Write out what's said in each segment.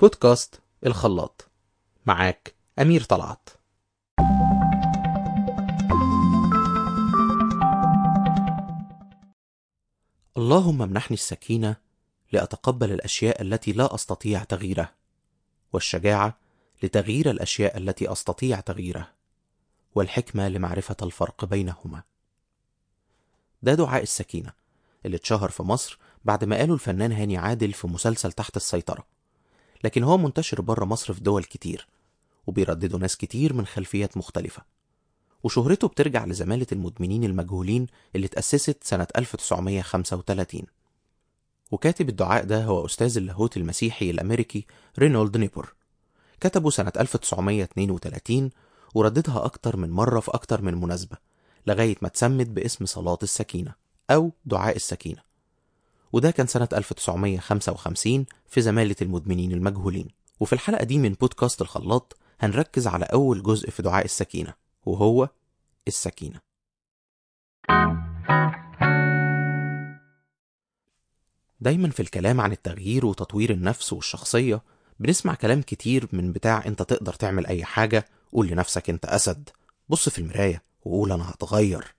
بودكاست الخلاط. معاك أمير طلعت. اللهم امنحني السكينة لأتقبل الأشياء التي لا أستطيع تغييرها والشجاعة لتغيير الأشياء التي أستطيع تغييرها والحكمة لمعرفة الفرق بينهما. ده دعاء السكينة اللي اتشهر في مصر بعد ما قاله الفنان هاني عادل في مسلسل تحت السيطرة. لكن هو منتشر بره مصر في دول كتير وبيردده ناس كتير من خلفيات مختلفة. وشهرته بترجع لزمالة المدمنين المجهولين اللي اتأسست سنة 1935 وكاتب الدعاء ده هو أستاذ اللاهوت المسيحي الأمريكي رينولد نيبور. كتبه سنة 1932 ورددها أكتر من مرة في أكتر من مناسبة لغاية ما اتسمت باسم صلاة السكينة أو دعاء السكينة. وده كان سنة 1955 في زمالة المدمنين المجهولين. وفي الحلقة دي من بودكاست الخلاط هنركز على أول جزء في دعاء السكينة وهو السكينة. دايما في الكلام عن التغيير وتطوير النفس والشخصية بنسمع كلام كتير من بتاع أنت تقدر تعمل أي حاجة قول لنفسك أنت أسد بص في المراية وقول أنا هتغير.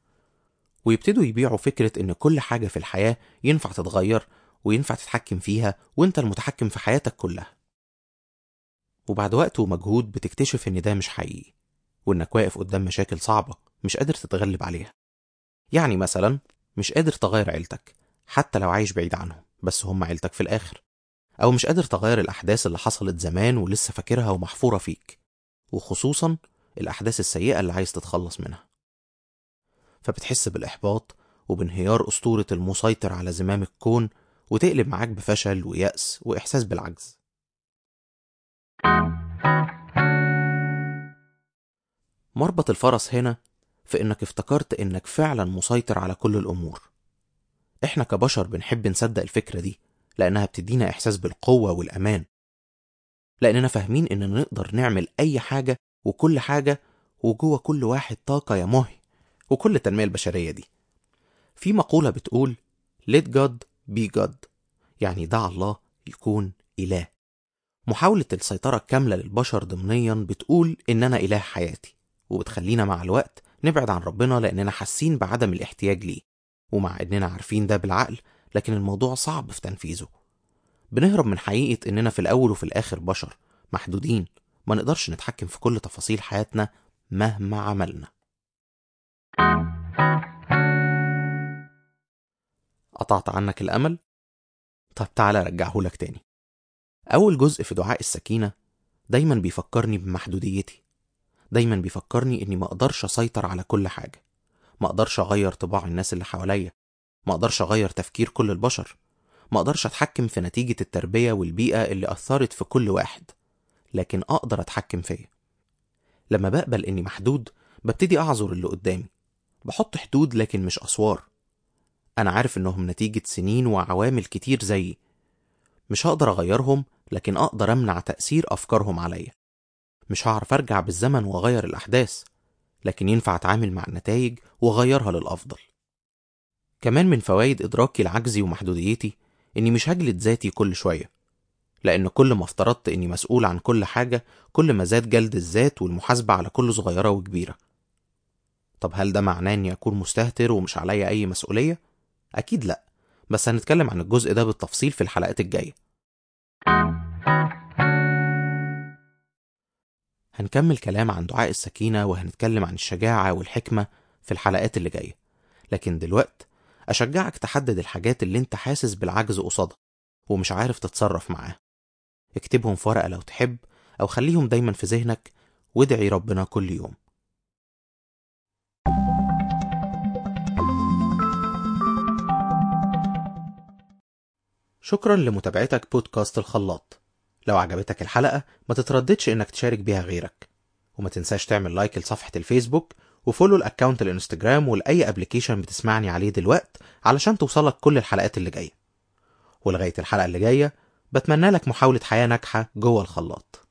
ويبتدوا يبيعوا فكرة إن كل حاجة في الحياة ينفع تتغير وينفع تتحكم فيها وإنت المتحكم في حياتك كلها. وبعد وقت ومجهود بتكتشف إن ده مش حقيقي وإنك واقف قدام مشاكل صعبة مش قادر تتغلب عليها. يعني مثلا مش قادر تغير عيلتك حتى لو عايش بعيد عنهم بس هم عيلتك في الآخر. أو مش قادر تغير الأحداث اللي حصلت زمان ولسه فاكرها ومحفورة فيك. وخصوصا الأحداث السيئة اللي عايز تتخلص منها. فبتحس بالإحباط وبانهيار أسطورة المسيطر على زمام الكون وتقلب معاك بفشل ويأس وإحساس بالعجز. مربط الفرس هنا في إنك افتكرت إنك فعلا مسيطر على كل الأمور. إحنا كبشر بنحب نصدق الفكرة دي لأنها بتدينا إحساس بالقوة والأمان. لأننا فاهمين إننا نقدر نعمل أي حاجة وكل حاجة وجوه كل واحد طاقة يا مهي. وكل التنمية البشرية دي. في مقولة بتقول let God be God. يعني دع الله يكون إله. محاولة السيطرة الكاملة للبشر ضمنيا بتقول إن أنا إله حياتي وبتخلينا مع الوقت نبعد عن ربنا لأننا حاسين بعدم الاحتياج ليه ومع إننا عارفين ده بالعقل لكن الموضوع صعب في تنفيذه. بنهرب من حقيقة إننا في الأول وفي الآخر بشر محدودين ما نقدرش نتحكم في كل تفاصيل حياتنا مهما عملنا. قطعت عنك الأمل؟ طب تعالى أرجعهولك تاني. أول جزء في دعاء السكينة دايما بيفكرني بمحدوديتي. دايما بيفكرني إني ما أقدرش أسيطر على كل حاجة. ما أقدرش أغير طباع الناس اللي حواليا. ما أقدرش أغير تفكير كل البشر. ما أقدرش أتحكم في نتيجة التربية والبيئة اللي أثرت في كل واحد. لكن أقدر أتحكم فيا. لما بقبل إني محدود ببتدي أعذر اللي قدامي. بحط حدود لكن مش أسوار. أنا عارف إنهم نتيجة سنين وعوامل كتير زيي. مش هقدر أغيرهم لكن أقدر أمنع تأثير أفكارهم عليا. مش هعرف أرجع بالزمن وأغير الأحداث لكن ينفع أتعامل مع النتائج وأغيرها للأفضل. كمان من فوائد إدراكي لعجزي ومحدوديتي إني مش هجلد ذاتي كل شوية لأن كل ما افترضت إني مسؤول عن كل حاجة كل ما زاد جلد الذات والمحاسبة على كل صغيرة وكبيرة. طب هل ده معناه إني أكون مستهتر ومش عليا أي مسؤولية؟ أكيد لأ بس هنتكلم عن الجزء ده بالتفصيل في الحلقات الجاية. هنكمل كلام عن دعاء السكينة وهنتكلم عن الشجاعة والحكمة في الحلقات اللي جاية. لكن دلوقت أشجعك تحدد الحاجات اللي أنت حاسس بالعجز قصادها ومش عارف تتصرف معاها. اكتبهم في ورقة لو تحب أو خليهم دايما في ذهنك وادعي ربنا كل يوم. شكرا لمتابعتك بودكاست الخلاط. لو عجبتك الحلقة ما تترددش إنك تشارك بيها غيرك. وما تنساش تعمل like لصفحة الفيسبوك و follow ال account الإنستجرام ولأي application بتسمعني عليه دلوقت علشان توصلك كل الحلقات اللي جاية. ولغاية الحلقة اللي جاية بتمنى لك محاولة حياة ناجحة جوه الخلاط.